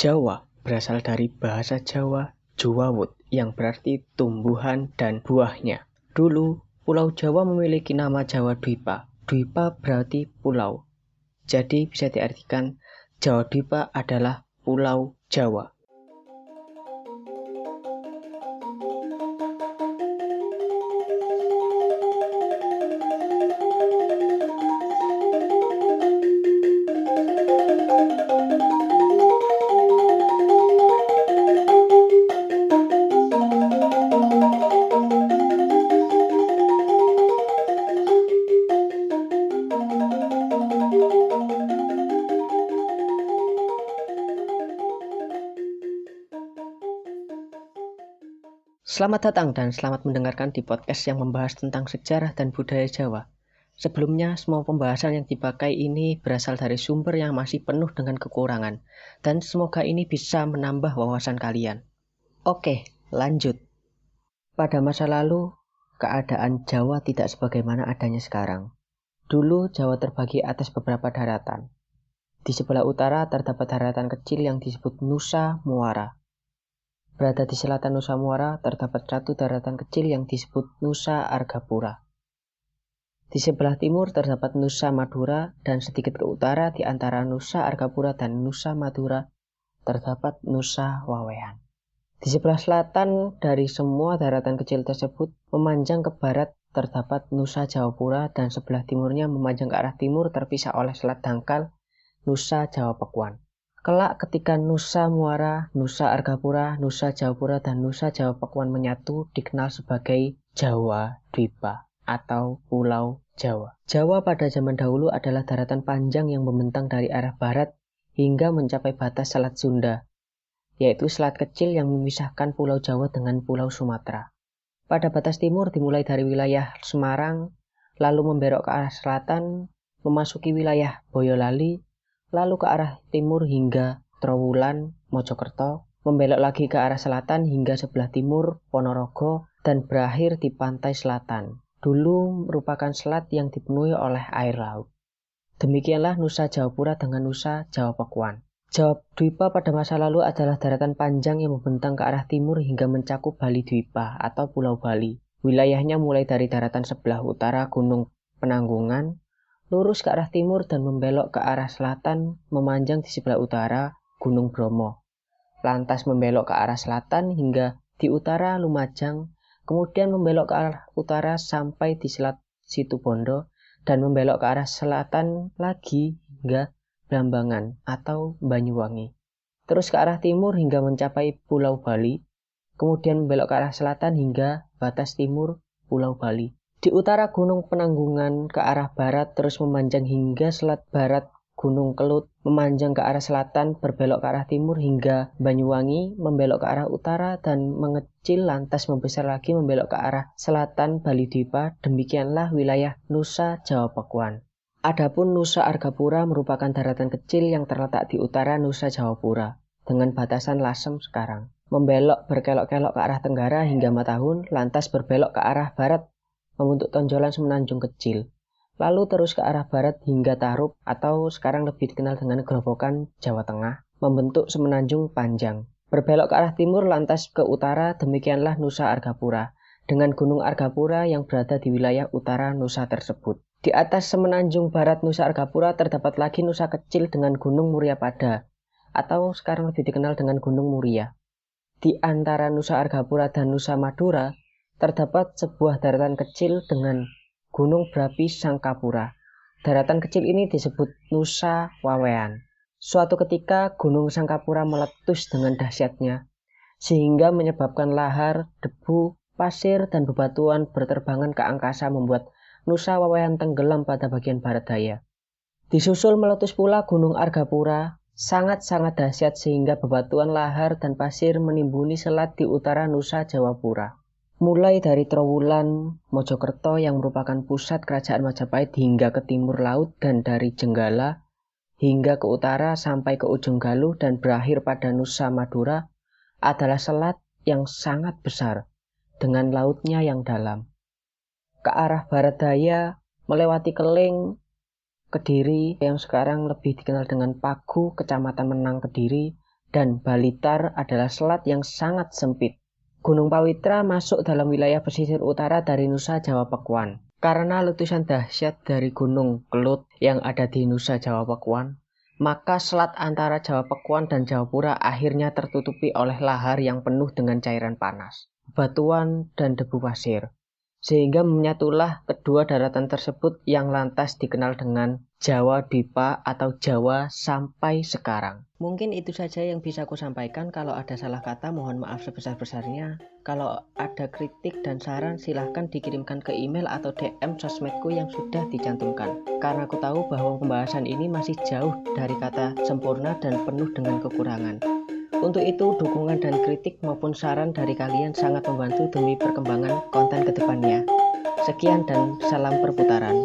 Jawa berasal dari bahasa Jawa Jawawut yang berarti tumbuhan dan buahnya. Dulu, Pulau Jawa memiliki nama Jawa Dwipa. Dwipa berarti pulau. Jadi bisa diartikan Jawa Dwipa adalah Pulau Jawa. Selamat datang dan selamat mendengarkan di podcast yang membahas tentang sejarah dan budaya Jawa. Sebelumnya, semua pembahasan yang dipakai ini berasal dari sumber yang masih penuh dengan kekurangan, dan semoga ini bisa menambah wawasan kalian. Oke, lanjut. Pada masa lalu, keadaan Jawa tidak sebagaimana adanya sekarang. Dulu, Jawa terbagi atas beberapa daratan. Di sebelah utara terdapat daratan kecil yang disebut Nusa Muara. Berada di selatan Nusa Muara terdapat satu daratan kecil yang disebut Nusa Argapura. Di sebelah timur terdapat Nusa Madura dan sedikit ke utara di antara Nusa Argapura dan Nusa Madura terdapat Nusa Wawean. Di sebelah selatan dari semua daratan kecil tersebut memanjang ke barat terdapat Nusa Jawapura dan sebelah timurnya memanjang ke arah timur terpisah oleh selat dangkal Nusa Jawa Pekuan. Kelak ketika Nusa Muara, Nusa Argapura, Nusa Jawapura, dan Nusa Jawa Pakuan menyatu dikenal sebagai Jawa Dwipa atau Pulau Jawa. Jawa pada zaman dahulu adalah daratan panjang yang membentang dari arah barat hingga mencapai batas Selat Sunda, yaitu selat kecil yang memisahkan Pulau Jawa dengan Pulau Sumatera. Pada batas timur dimulai dari wilayah Semarang, lalu membelok ke arah selatan, memasuki wilayah Boyolali, lalu ke arah timur hingga Trowulan, Mojokerto, membelok lagi ke arah selatan hingga sebelah timur Ponorogo, dan berakhir di pantai selatan. Dulu merupakan selat yang dipenuhi oleh air laut. Demikianlah Nusa Jawapura dengan Nusa Jawa Pakuan. Jawa Dwipa pada masa lalu adalah daratan panjang yang membentang ke arah timur hingga mencakup Bali Dwipa atau Pulau Bali. Wilayahnya mulai dari daratan sebelah utara Gunung Penanggungan, lurus ke arah timur dan membelok ke arah selatan memanjang di sebelah utara Gunung Bromo. Lantas membelok ke arah selatan hingga di utara Lumajang, kemudian membelok ke arah utara sampai di Selat Situbondo dan membelok ke arah selatan lagi hingga Blambangan atau Banyuwangi. Terus ke arah timur hingga mencapai Pulau Bali, kemudian membelok ke arah selatan hingga batas timur Pulau Bali. Di utara Gunung Penanggungan ke arah barat terus memanjang hingga selat barat Gunung Kelut, memanjang ke arah selatan berbelok ke arah timur hingga Banyuwangi, membelok ke arah utara dan mengecil lantas membesar lagi membelok ke arah selatan Bali Dipa. Demikianlah wilayah Nusa Jawa Pakuan. Adapun Nusa Argapura merupakan daratan kecil yang terletak di utara Nusa Jawapura dengan batasan Lasem sekarang. Membelok berkelok-kelok ke arah tenggara hingga Matahun, lantas berbelok ke arah barat membentuk tonjolan semenanjung kecil, lalu terus ke arah barat hingga Tarup atau sekarang lebih dikenal dengan Gerobokan Jawa Tengah, membentuk semenanjung panjang. Berbelok ke arah timur lantas ke utara, demikianlah Nusa Argapura, dengan Gunung Argapura yang berada di wilayah utara Nusa tersebut. Di atas semenanjung barat Nusa Argapura terdapat lagi Nusa kecil dengan Gunung Muria Pada, atau sekarang lebih dikenal dengan Gunung Muria. Di antara Nusa Argapura dan Nusa Madura terdapat sebuah daratan kecil dengan gunung berapi Sangkapura. Daratan kecil ini disebut Nusa Wawean. Suatu ketika gunung Sangkapura meletus dengan dahsyatnya, sehingga menyebabkan lahar, debu, pasir, dan bebatuan berterbangan ke angkasa membuat Nusa Wawean tenggelam pada bagian barat daya. Disusul meletus pula gunung Argapura, sangat-sangat dahsyat sehingga bebatuan lahar dan pasir menimbuni selat di utara Nusa Jawapura mulai dari Trowulan, Mojokerto yang merupakan pusat kerajaan Majapahit hingga ke timur laut dan dari Jenggala hingga ke utara sampai ke ujung Galuh dan berakhir pada Nusa Madura adalah selat yang sangat besar dengan lautnya yang dalam. Ke arah barat daya melewati Keling, Kediri yang sekarang lebih dikenal dengan Pagu, Kecamatan Menang Kediri, dan Balitar adalah selat yang sangat sempit. Gunung Pawitra masuk dalam wilayah pesisir utara dari Nusa Jawa Pekuan. Karena letusan dahsyat dari Gunung Kelut yang ada di Nusa Jawa Pekuan, maka selat antara Jawa Pekuan dan Jawapura akhirnya tertutupi oleh lahar yang penuh dengan cairan panas, batuan, dan debu pasir sehingga menyatulah kedua daratan tersebut yang lantas dikenal dengan Jawa Dipa atau Jawa sampai sekarang. Mungkin itu saja yang bisa aku sampaikan. Kalau ada salah kata, mohon maaf sebesar-besarnya. Kalau ada kritik dan saran, silahkan dikirimkan ke email atau DM sosmedku yang sudah dicantumkan. Karena aku tahu bahwa pembahasan ini masih jauh dari kata sempurna dan penuh dengan kekurangan. Untuk itu, dukungan dan kritik maupun saran dari kalian sangat membantu demi perkembangan konten ke depannya. Sekian dan salam perputaran.